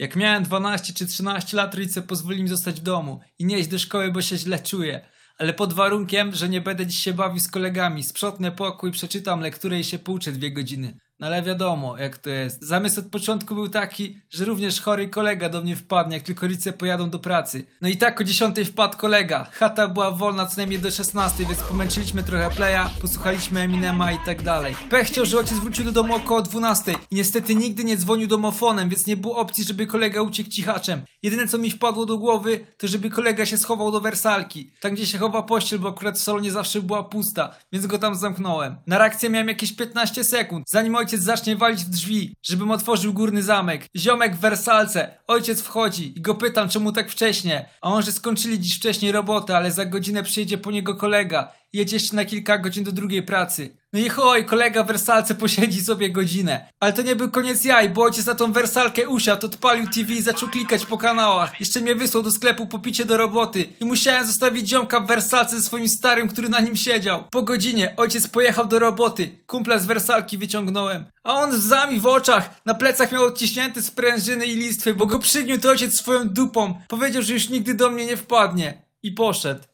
Jak miałem 12 czy 13 lat, rodzice pozwolili mi zostać w domu i nie iść do szkoły, bo się źle czuję. Ale pod warunkiem, że nie będę dziś się bawił z kolegami, sprzątnę pokój, przeczytam lekturę i się pouczę dwie godziny. No ale wiadomo, jak to jest. Zamysł od początku był taki, że również chory kolega do mnie wpadnie, jak tylko rodzice pojadą do pracy. No i tak o 10 wpadł kolega. Chata była wolna co najmniej do 16, więc pomęczyliśmy trochę playa, posłuchaliśmy Eminema i tak dalej. Pech chciał, że ojciec wrócił do domu około 12 i niestety nigdy nie dzwonił domofonem, więc nie było opcji, żeby kolega uciekł cichaczem. Jedyne co mi wpadło do głowy, to żeby kolega się schował do wersalki. Tam gdzie się chowa pościel, bo akurat w salonie zawsze była pusta, więc go tam zamknąłem. Na reakcję miałem jakieś 15 sekund, zanim ojciec zacznie walić w drzwi, żebym otworzył górny zamek. Ziomek w wersalce, ojciec wchodzi i go pytam czemu tak wcześnie, a on, że skończyli dziś wcześniej robotę, ale za godzinę przyjedzie po niego kolega. Jedzie jeszcze na kilka godzin do drugiej pracy. No i choj, kolega w wersalce posiedzi sobie godzinę. Ale to nie był koniec jaj, bo ojciec na tą wersalkę usiadł, odpalił TV i zaczął klikać po kanałach. Jeszcze mnie wysłał do sklepu po picie do roboty i musiałem zostawić ziomka w wersalce ze swoim starym, który na nim siedział. Po godzinie ojciec pojechał do roboty, kumpla z wersalki wyciągnąłem. A on z łzami w oczach, na plecach miał odciśnięte sprężyny i listwy, bo go przygniótł ojciec swoją dupą. Powiedział, że już nigdy do mnie nie wpadnie. I poszedł.